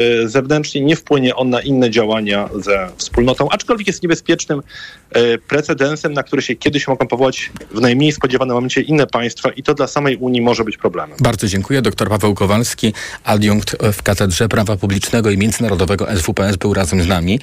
e, zewnętrznie, nie wpłynie on na inne działania ze wspólnotą, aczkolwiek jest niebezpiecznym e, precedensem, na który się kiedyś mogą powołać w najmniej spodziewanym momencie inne państwa i to dla samej Unii może być problemem. Bardzo dziękuję. Doktor Paweł Kowalski, adiunkt w Katedrze Prawa Publicznego i Międzynarodowego SWPS był razem z nami.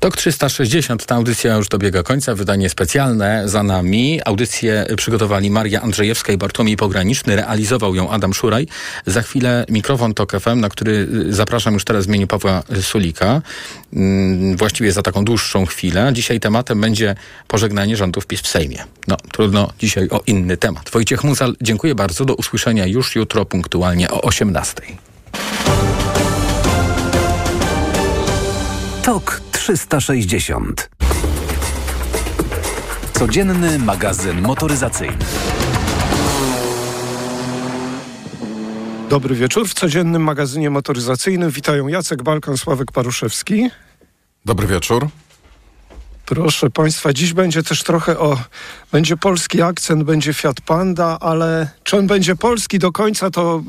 TOK 360, ta audycja już dobiega końca, wydanie specjalne za nami. Audycję przygotowali Maria Andrzejewska i Bartłomiej Pograniczny, realizował ją Adam Szuraj. Za chwilę mikrofon TOK FM, na który zapraszam już teraz w imieniu Pawła Sulika, mm, właściwie za taką dłuższą chwilę. Dzisiaj tematem będzie pożegnanie rządów PiS w Sejmie. No, trudno dzisiaj o inny temat. Wojciech Muzal, dziękuję bardzo. Do usłyszenia już jutro punktualnie o 18. TOK 360 Codzienny magazyn motoryzacyjny. Dobry wieczór. W codziennym magazynie motoryzacyjnym witają Jacek Balkan, Sławek Paruszewski. Dobry wieczór. Proszę Państwa, dziś będzie też trochę o. Będzie polski akcent, będzie Fiat Panda, ale czy on będzie polski do końca, to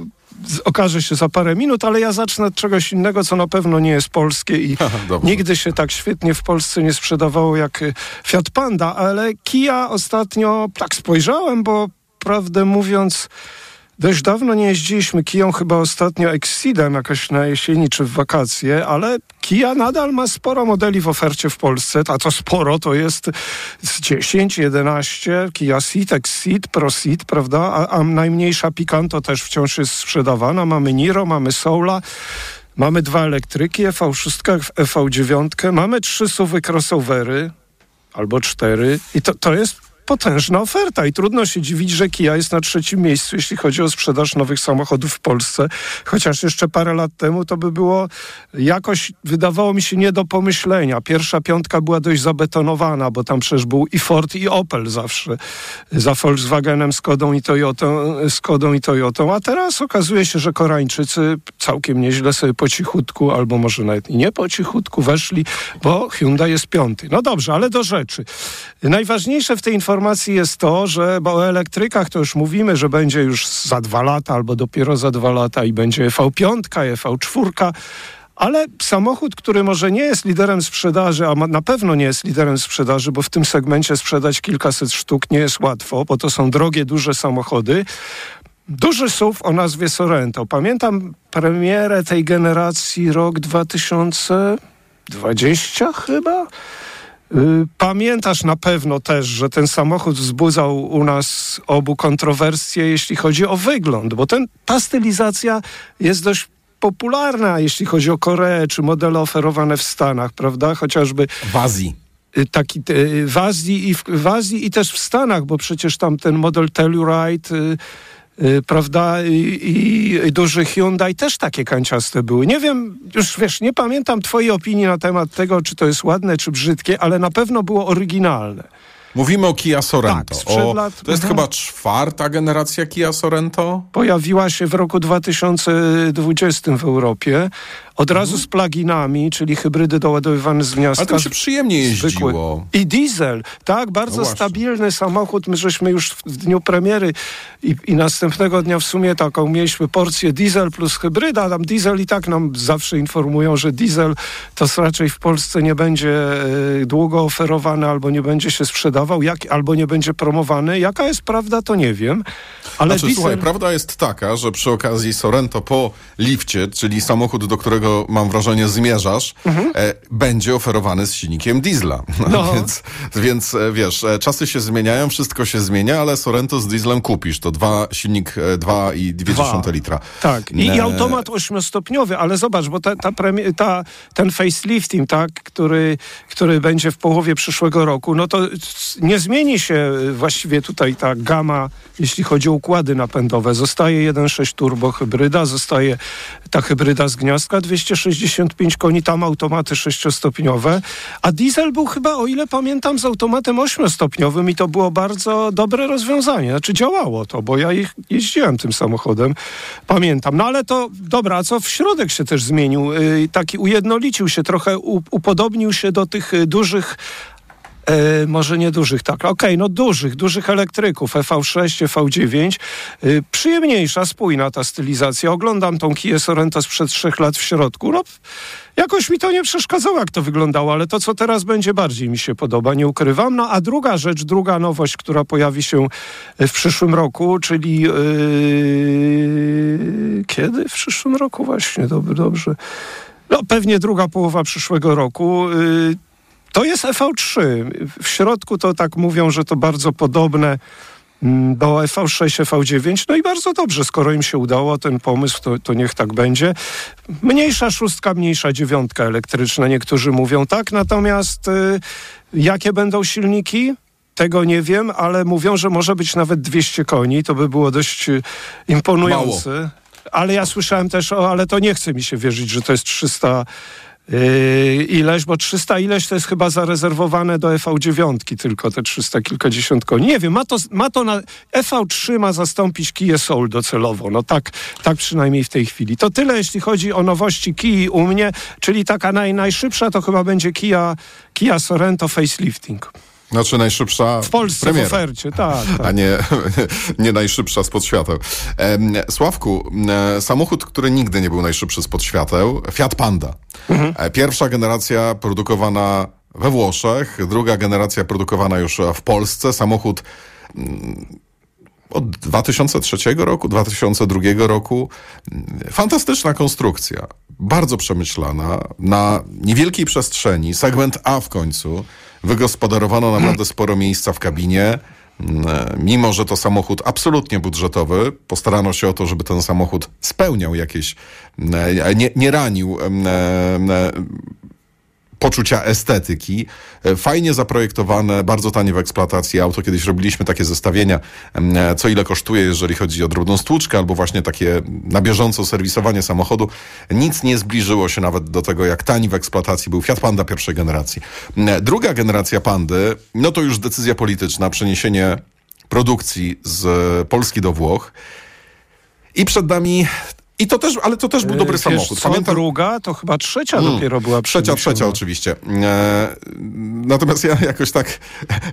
okaże się za parę minut, ale ja zacznę od czegoś innego, co na pewno nie jest polskie i nigdy się tak świetnie w Polsce nie sprzedawało jak y, Fiat Panda, ale Kia ostatnio tak spojrzałem, bo prawdę mówiąc Dość dawno nie jeździliśmy Kiją, chyba ostatnio Exceedem jakoś na jesieni czy w wakacje, ale Kia nadal ma sporo modeli w ofercie w Polsce, a to sporo to jest 10, 11, Kia Ceed, Exceed, Pro Ceed, prawda, a, a najmniejsza Picanto też wciąż jest sprzedawana, mamy Niro, mamy Soula, Mamy dwa elektryki, EV6, EV9, mamy trzy suwy crossovery, albo cztery. I to, to jest potężna oferta i trudno się dziwić, że Kia jest na trzecim miejscu, jeśli chodzi o sprzedaż nowych samochodów w Polsce. Chociaż jeszcze parę lat temu to by było jakoś, wydawało mi się, nie do pomyślenia. Pierwsza piątka była dość zabetonowana, bo tam przecież był i Ford, i Opel zawsze. Za Volkswagenem, Skodą i Toyotą, Skodą i Toyotą. A teraz okazuje się, że Koreańczycy całkiem nieźle sobie po cichutku, albo może nawet nie po cichutku weszli, bo Hyundai jest piąty. No dobrze, ale do rzeczy. Najważniejsze w tej informacji informacji jest to, że bo o elektrykach to już mówimy, że będzie już za dwa lata albo dopiero za dwa lata i będzie EV5, EV4, ale samochód, który może nie jest liderem sprzedaży, a na pewno nie jest liderem sprzedaży, bo w tym segmencie sprzedać kilkaset sztuk nie jest łatwo, bo to są drogie, duże samochody. Duży SUV o nazwie Sorento. Pamiętam premierę tej generacji rok 2020 chyba? Y, pamiętasz na pewno też, że ten samochód wzbudzał u nas obu kontrowersje, jeśli chodzi o wygląd, bo ten, ta stylizacja jest dość popularna, jeśli chodzi o Koreę czy modele oferowane w Stanach, prawda? Chociażby w Azji y, taki y, w Azji i w, w Azji i też w Stanach, bo przecież tam ten model Telluride prawda, I, i, duży Hyundai też takie kanciaste były. Nie wiem, już wiesz, nie pamiętam twojej opinii na temat tego, czy to jest ładne, czy brzydkie, ale na pewno było oryginalne. Mówimy o Kia Sorento. Tak, o, lat, to jest chyba czwarta generacja Kia Sorento? Pojawiła się w roku 2020 w Europie. Od razu z pluginami, czyli hybrydy doładowywane z gniazda. Ale to się przyjemnie jeździło. I diesel, tak, bardzo no stabilny samochód. My żeśmy już w dniu premiery i, i, następnego dnia w sumie taką mieliśmy porcję diesel plus hybryda. Tam diesel i tak nam zawsze informują, że diesel to raczej w Polsce nie będzie y, długo oferowany albo nie będzie się sprzedawał, jak, albo nie będzie promowany. Jaka jest prawda, to nie wiem. Ale znaczy, diesel... słuchaj, prawda jest taka, że przy okazji Sorento po lifcie, czyli samochód, do którego mam wrażenie, zmierzasz, mhm. e, będzie oferowany z silnikiem diesla. No. więc, więc e, wiesz, e, czasy się zmieniają, wszystko się zmienia, ale Sorento z dieslem kupisz. To dwa, silnik 2,2 e, litra. Tak, I, i automat ośmiostopniowy, ale zobacz, bo ta, ta, premi- ta, ten facelifting, tak, który, który będzie w połowie przyszłego roku, no to nie zmieni się właściwie tutaj ta gama, jeśli chodzi o układy napędowe. Zostaje 1.6 turbo hybryda, zostaje ta hybryda z gniazdka 265 koni, tam automaty sześciostopniowe, a diesel był chyba, o ile pamiętam, z automatem ośmiostopniowym i to było bardzo dobre rozwiązanie. Znaczy działało to, bo ja ich jeździłem tym samochodem, pamiętam. No ale to, dobra, co w środek się też zmienił? Yy, taki ujednolicił się, trochę upodobnił się do tych y, dużych E, może nie dużych, tak. Okej, okay, no dużych, dużych elektryków, EV6, EV9. E, przyjemniejsza, spójna ta stylizacja. Oglądam tą Kia Sorento sprzed trzech lat w środku. No, jakoś mi to nie przeszkadzało, jak to wyglądało, ale to, co teraz będzie, bardziej mi się podoba, nie ukrywam. No a druga rzecz, druga nowość, która pojawi się w przyszłym roku, czyli yy, kiedy? W przyszłym roku właśnie, dobrze, dobrze. No pewnie druga połowa przyszłego roku. Yy, to jest EV3. W środku to tak mówią, że to bardzo podobne mm, do EV6, EV9. No i bardzo dobrze, skoro im się udało ten pomysł, to, to niech tak będzie. Mniejsza szóstka, mniejsza dziewiątka elektryczna, niektórzy mówią tak. Natomiast y, jakie będą silniki? Tego nie wiem, ale mówią, że może być nawet 200 koni. To by było dość y, imponujące. Mało. Ale ja słyszałem też, o, ale to nie chce mi się wierzyć, że to jest 300 Yy, ileś, bo 300 ileś to jest chyba zarezerwowane do EV9 tylko te 300 kilkadziesiąt koni. Nie wiem, ma to, ma to na... EV3 ma zastąpić Kia Soul docelowo. No tak, tak przynajmniej w tej chwili. To tyle, jeśli chodzi o nowości Kii u mnie, czyli taka naj, najszybsza to chyba będzie Kia, Kia Sorento facelifting. Znaczy najszybsza W Polsce premiera. w ofercie, tak. tak. A nie, nie najszybsza spod świateł. Sławku, e, samochód, który nigdy nie był najszybszy spod świateł, Fiat Panda. Mhm. E, pierwsza generacja produkowana we Włoszech, druga generacja produkowana już w Polsce. Samochód mm, od 2003 roku, 2002 roku. Fantastyczna konstrukcja, bardzo przemyślana, na niewielkiej przestrzeni, segment A w końcu. Wygospodarowano naprawdę sporo miejsca w kabinie. Mimo, że to samochód absolutnie budżetowy, postarano się o to, żeby ten samochód spełniał jakieś, nie, nie ranił poczucia estetyki. E, fajnie zaprojektowane, bardzo tanie w eksploatacji auto. Kiedyś robiliśmy takie zestawienia, e, co ile kosztuje, jeżeli chodzi o drobną stłuczkę, albo właśnie takie na bieżąco serwisowanie samochodu. Nic nie zbliżyło się nawet do tego, jak tani w eksploatacji był Fiat Panda pierwszej generacji. E, druga generacja Pandy, no to już decyzja polityczna, przeniesienie produkcji z Polski do Włoch. I przed nami i to też, ale to też był dobry Wiesz samochód. Co, Pamiętam... druga, to chyba trzecia mm, dopiero była Trzecia, trzecia oczywiście. E, natomiast ja jakoś tak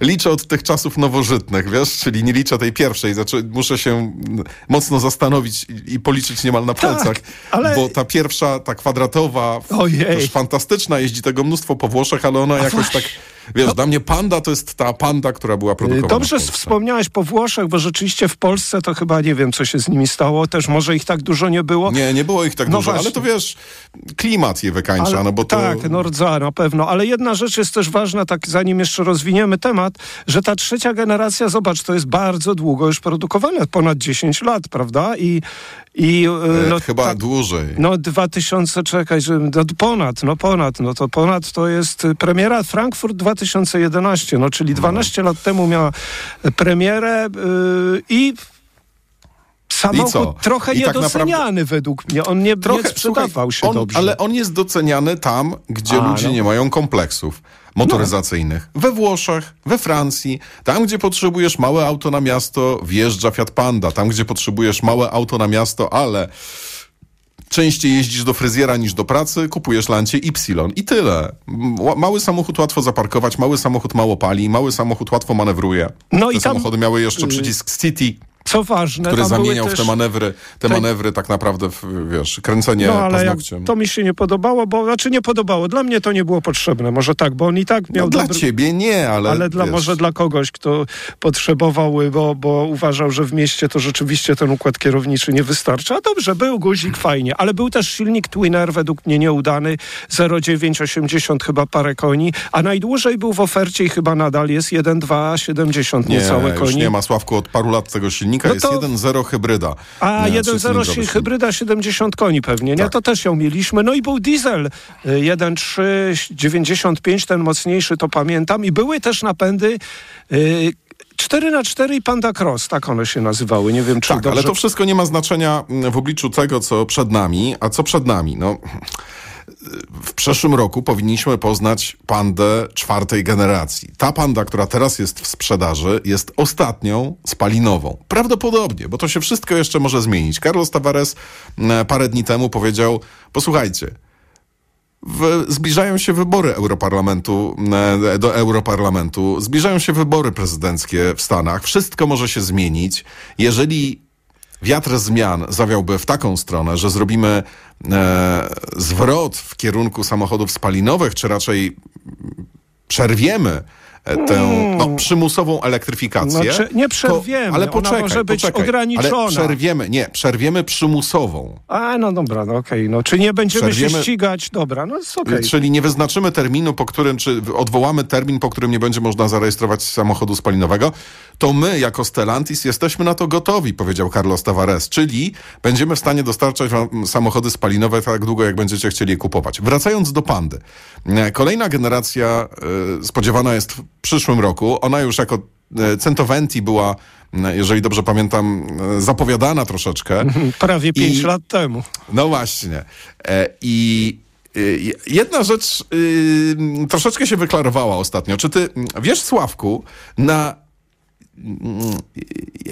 liczę od tych czasów nowożytnych, wiesz, czyli nie liczę tej pierwszej. Znaczy, muszę się mocno zastanowić i policzyć niemal na tak, palcach, ale... bo ta pierwsza, ta kwadratowa, Ojej. też fantastyczna, jeździ tego mnóstwo po Włoszech, ale ona A jakoś właśnie. tak Wiesz, no, dla mnie panda to jest ta panda, która była produkowana Dobrze wspomniałeś po Włoszech, bo rzeczywiście w Polsce to chyba nie wiem, co się z nimi stało. Też może ich tak dużo nie było. Nie, nie było ich tak no dużo, właśnie. ale to wiesz, klimat je wykańcza, ale, no bo to... Tak, no rdza, na pewno. Ale jedna rzecz jest też ważna, tak zanim jeszcze rozwiniemy temat, że ta trzecia generacja, zobacz, to jest bardzo długo już produkowane, ponad 10 lat, prawda? I, i, e, no, Chyba tak, dłużej. No 2000, czekaj, że, no, ponad, no ponad, no to ponad to jest premiera Frankfurt 2011, no czyli 12 no. lat temu miała premierę yy, i samochód trochę I tak niedoceniany tak naprawdę... według mnie. On nie, trochę, nie sprzedawał słuchaj, się on, dobrze. Ale on jest doceniany tam, gdzie A, ludzie no. nie mają kompleksów motoryzacyjnych. No. We Włoszech, we Francji, tam gdzie potrzebujesz małe auto na miasto, wjeżdża Fiat Panda. Tam gdzie potrzebujesz małe auto na miasto, ale częściej jeździsz do fryzjera niż do pracy, kupujesz Lancie Y i tyle. Mały samochód łatwo zaparkować, mały samochód mało pali, mały samochód łatwo manewruje. No Te i tam... samochody miały jeszcze y, przycisk City, co ważne, który zamieniał w te manewry, te, te manewry tak naprawdę, w, wiesz, kręcenie no, ale paznokciem. to mi się nie podobało, bo znaczy nie podobało. Dla mnie to nie było potrzebne. Może tak, bo on i tak miał. No, dobry... Dla ciebie nie, ale. Ale dla, może dla kogoś, kto potrzebował, bo, bo uważał, że w mieście to rzeczywiście ten układ kierowniczy nie wystarcza. A dobrze, był guzik fajnie, ale był też silnik Twinner, według mnie nieudany, 0,980 chyba parę koni, a najdłużej był w ofercie i chyba nadal jest 1,270 niecałe koni. Nie ma Sławku od paru lat tego silnika silnika no to... jest 1.0 hybryda. A 1.0 hybryda 70 koni pewnie, nie? Tak. To też ją mieliśmy. No i był diesel 1.3, y, 95, ten mocniejszy, to pamiętam. I były też napędy... Yy, 4 na 4 i Panda Cross, tak one się nazywały. Nie wiem, czy Tak, dobrze... ale to wszystko nie ma znaczenia w obliczu tego, co przed nami. A co przed nami? No, w przyszłym roku powinniśmy poznać pandę czwartej generacji. Ta panda, która teraz jest w sprzedaży, jest ostatnią spalinową. Prawdopodobnie, bo to się wszystko jeszcze może zmienić. Carlos Tavares parę dni temu powiedział: Posłuchajcie, w, zbliżają się wybory Europarlamentu, e, do Europarlamentu, zbliżają się wybory prezydenckie w Stanach. Wszystko może się zmienić. Jeżeli wiatr zmian zawiałby w taką stronę, że zrobimy e, zwrot w kierunku samochodów spalinowych, czy raczej przerwiemy tę no, przymusową elektryfikację. Znaczy, nie przerwiemy, to, ale poczekaj, może być poczekaj, ograniczona. Ale przerwiemy, nie, przerwiemy przymusową. A, no dobra, no okej, okay, no czy nie będziemy Przerwiemy- się ścigać? Dobra, no jest okej. Czyli nie wyznaczymy terminu, po którym, czy odwołamy termin, po którym nie będzie można zarejestrować samochodu spalinowego, to my, jako Stellantis, jesteśmy na to gotowi, powiedział Carlos Tavares. Czyli będziemy w stanie dostarczać wam samochody spalinowe tak długo, jak będziecie chcieli je kupować. Wracając do Pandy. E, Kolejna generacja e, spodziewana jest przyszłym roku. Ona już jako e, Centoventi była, jeżeli dobrze pamiętam, e, zapowiadana troszeczkę. Prawie pięć lat temu. No właśnie. E, I jedna rzecz y, troszeczkę się wyklarowała ostatnio. Czy ty wiesz, Sławku, na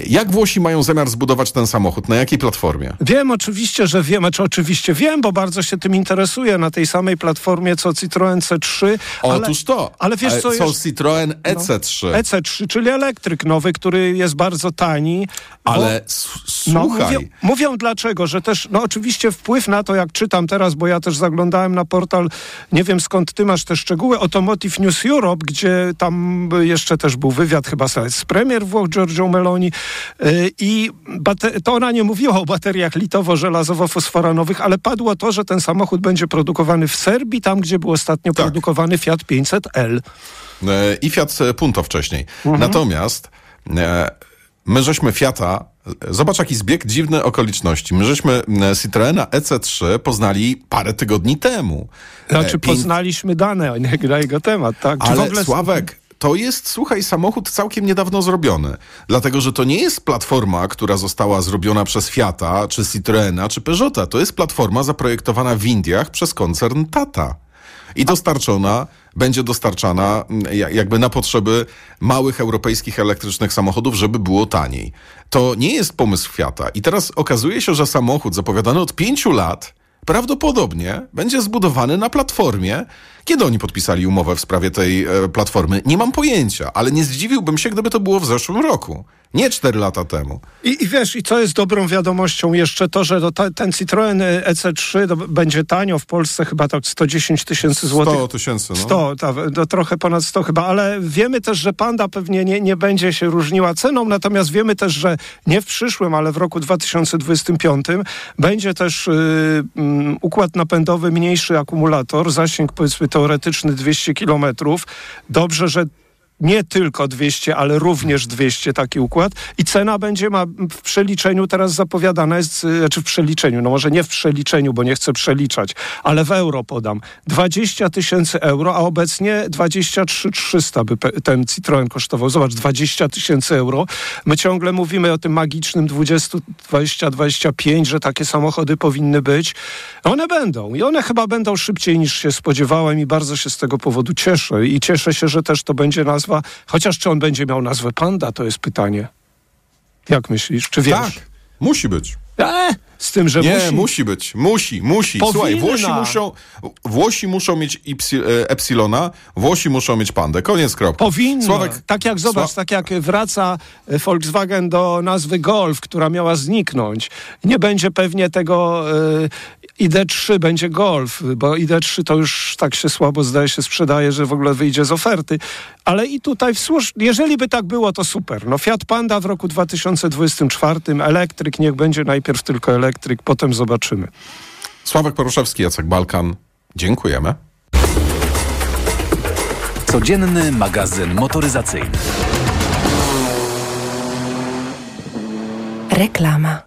jak Włosi mają zamiar zbudować ten samochód? Na jakiej platformie? Wiem oczywiście, że wiem, czy oczywiście wiem, bo bardzo się tym interesuję na tej samej platformie co Citroen C3. ale, Otóż to. Ale wiesz co, jest, Citroen E EC3. EC3, czyli elektryk nowy, który jest bardzo tani. bo- Ale No, słuchaj, mówią, mówią dlaczego, że też, no oczywiście wpływ na to, jak czytam teraz, bo ja też zaglądałem na portal, nie wiem skąd ty masz te szczegóły, Automotive News Europe, gdzie tam jeszcze też był wywiad chyba z z premier Włoch Giorgio Meloni yy, i to ona nie mówiła o bateriach litowo-żelazowo-fosforanowych, ale padło to, że ten samochód będzie produkowany w Serbii, tam gdzie był ostatnio Tak. produkowany Fiat 500L. E, i Fiat Punto wcześniej. Mhm. Natomiast e, my żeśmy Fiata, zobacz jaki zbieg dziwny okoliczności, my żeśmy e, Citroena EC3 poznali parę tygodni temu. Znaczy E, poznaliśmy dane na jego temat, tak? Czy Ale ogóle- Sławek, to jest, słuchaj, samochód całkiem niedawno zrobiony. Dlatego, że to nie jest platforma, która została zrobiona przez Fiata, czy Citroena, czy Peugeota. To jest platforma zaprojektowana w Indiach przez koncern Tata. I dostarczona, będzie dostarczana mm, ja- jakby na potrzeby małych europejskich elektrycznych samochodów, żeby było taniej. To nie jest pomysł Fiata. I teraz okazuje się, że samochód zapowiadany od pięciu lat prawdopodobnie będzie zbudowany na platformie. Kiedy oni podpisali umowę w sprawie tej e, platformy? Nie mam pojęcia, ale nie zdziwiłbym się, gdyby to było w zeszłym roku. Nie cztery lata temu. I, I wiesz, i co jest dobrą wiadomością jeszcze to, że ta- ten Citroen EC3 to b- będzie tanio w Polsce chyba tak 110 tysięcy złotych. 100 tysięcy, no. 100, ta, no, trochę ponad 100 chyba, ale wiemy też, że Panda pewnie nie, nie będzie się różniła ceną, natomiast wiemy też, że nie w przyszłym, ale w roku 2025 będzie też y, mm, układ napędowy, mniejszy akumulator, zasięg powiedzmy teoretyczny 200 kilometrów. Dobrze, że nie tylko 200, ale również 200 taki układ i cena będzie ma w przeliczeniu teraz zapowiadana jest, y, znaczy w przeliczeniu, no może nie w przeliczeniu, bo nie chcę przeliczać, ale w euro podam. 20 tysięcy euro, a obecnie 23 300 by ten Citroen kosztował. Zobacz, 20 tysięcy euro. My ciągle mówimy o tym magicznym 20, 20, 25, że takie samochody powinny być. One będą i one chyba będą szybciej niż się spodziewałem i bardzo się z tego powodu cieszę i cieszę się, że też to będzie nazwa, chociaż czy on będzie miał nazwę Panda, to jest pytanie. Jak myślisz? Czy wiesz? Tak, musi być. E, z tym, że Nie, musi. musi. być. Musi, musi. Powinna. Słuchaj, Włosi muszą, Włosi muszą mieć e, Epsilona, Włosi muszą mieć Pandę. Koniec, kropka. Powinno. Sławek, tak jak zobacz, Sła- tak jak wraca e, Volkswagen do nazwy Golf, która miała zniknąć. Nie będzie pewnie tego e, ID3, będzie Golf, bo ID3 to już tak się słabo zdaje się sprzedaje, że w ogóle wyjdzie z oferty. Ale i tutaj w słusz... jeżeli by tak było, to super. No Fiat Panda w roku 2024, elektryk, niech będzie najpierw tylko elektryk, potem zobaczymy. Sławek Poruszewski, Jacek Balkan. Dziękujemy. Codzienny magazyn motoryzacyjny. Reklama.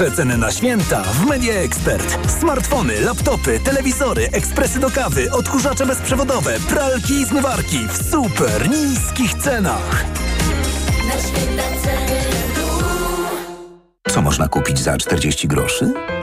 Przeceny na święta w Media Expert. Smartfony, laptopy, telewizory, ekspresy do kawy, odkurzacze bezprzewodowe, pralki i zmywarki w super niskich cenach. Co można kupić za 40 groszy?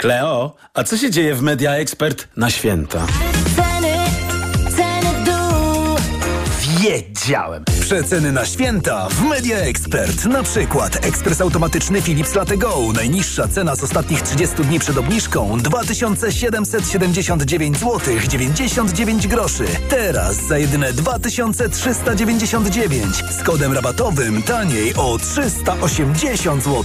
Kleo, a co się dzieje w Media Expert na święta? Wiedziałem! Przeceny na święta w Media Expert. Na przykład ekspres automatyczny Philips Latte Go. Najniższa cena z ostatnich 30 dni przed obniżką 2779 zł 99 groszy. Teraz za jedyne 2399 z kodem rabatowym taniej o 380 zł.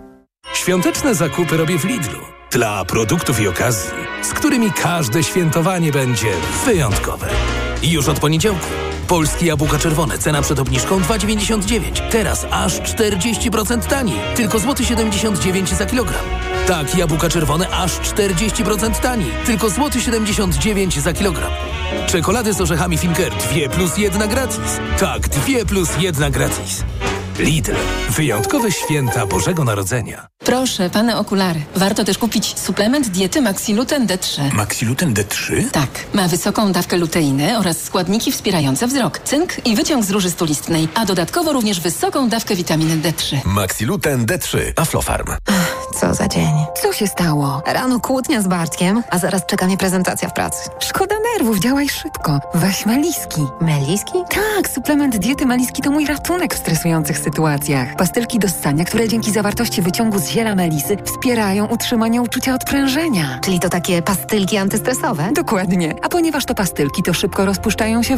Świąteczne zakupy robię w Lidlu. Dla produktów i okazji, z którymi każde świętowanie będzie wyjątkowe. Już od poniedziałku. Polskie jabłka czerwone, cena przed obniżką 2,99. Teraz aż 40% taniej. Tylko złoty 79 zł za kilogram. Tak, jabłka czerwone aż 40% taniej. Tylko złoty 79 zł za kilogram. Czekolady z orzechami Finker 2 plus 1 gratis. Tak, 2 plus 1 gratis. Lidl. Wyjątkowe święta Bożego Narodzenia. Proszę, pane okulary. Warto też kupić suplement diety Maxiluten D3. Maxiluten D3? Tak. Ma wysoką dawkę luteiny oraz składniki wspierające wzrok, cynk i wyciąg z róży stulistnej, a dodatkowo również wysoką dawkę witaminy D3. Maxiluten D3. Aflofarm. Co za dzień. Co się stało? Rano kłótnia z Bartkiem, a zaraz czeka mnie prezentacja w pracy. Szkoda nerwów, działaj szybko. Weź meliski. Meliski? Tak, suplement diety meliski to mój ratunek w stresujących sytuacjach. Pastylki do ssania, które dzięki zawartości wyciągu z ziela melisy wspierają utrzymanie uczucia odprężenia. Czyli to takie pastylki antystresowe? Dokładnie. A ponieważ to pastylki, to szybko rozpuszczają się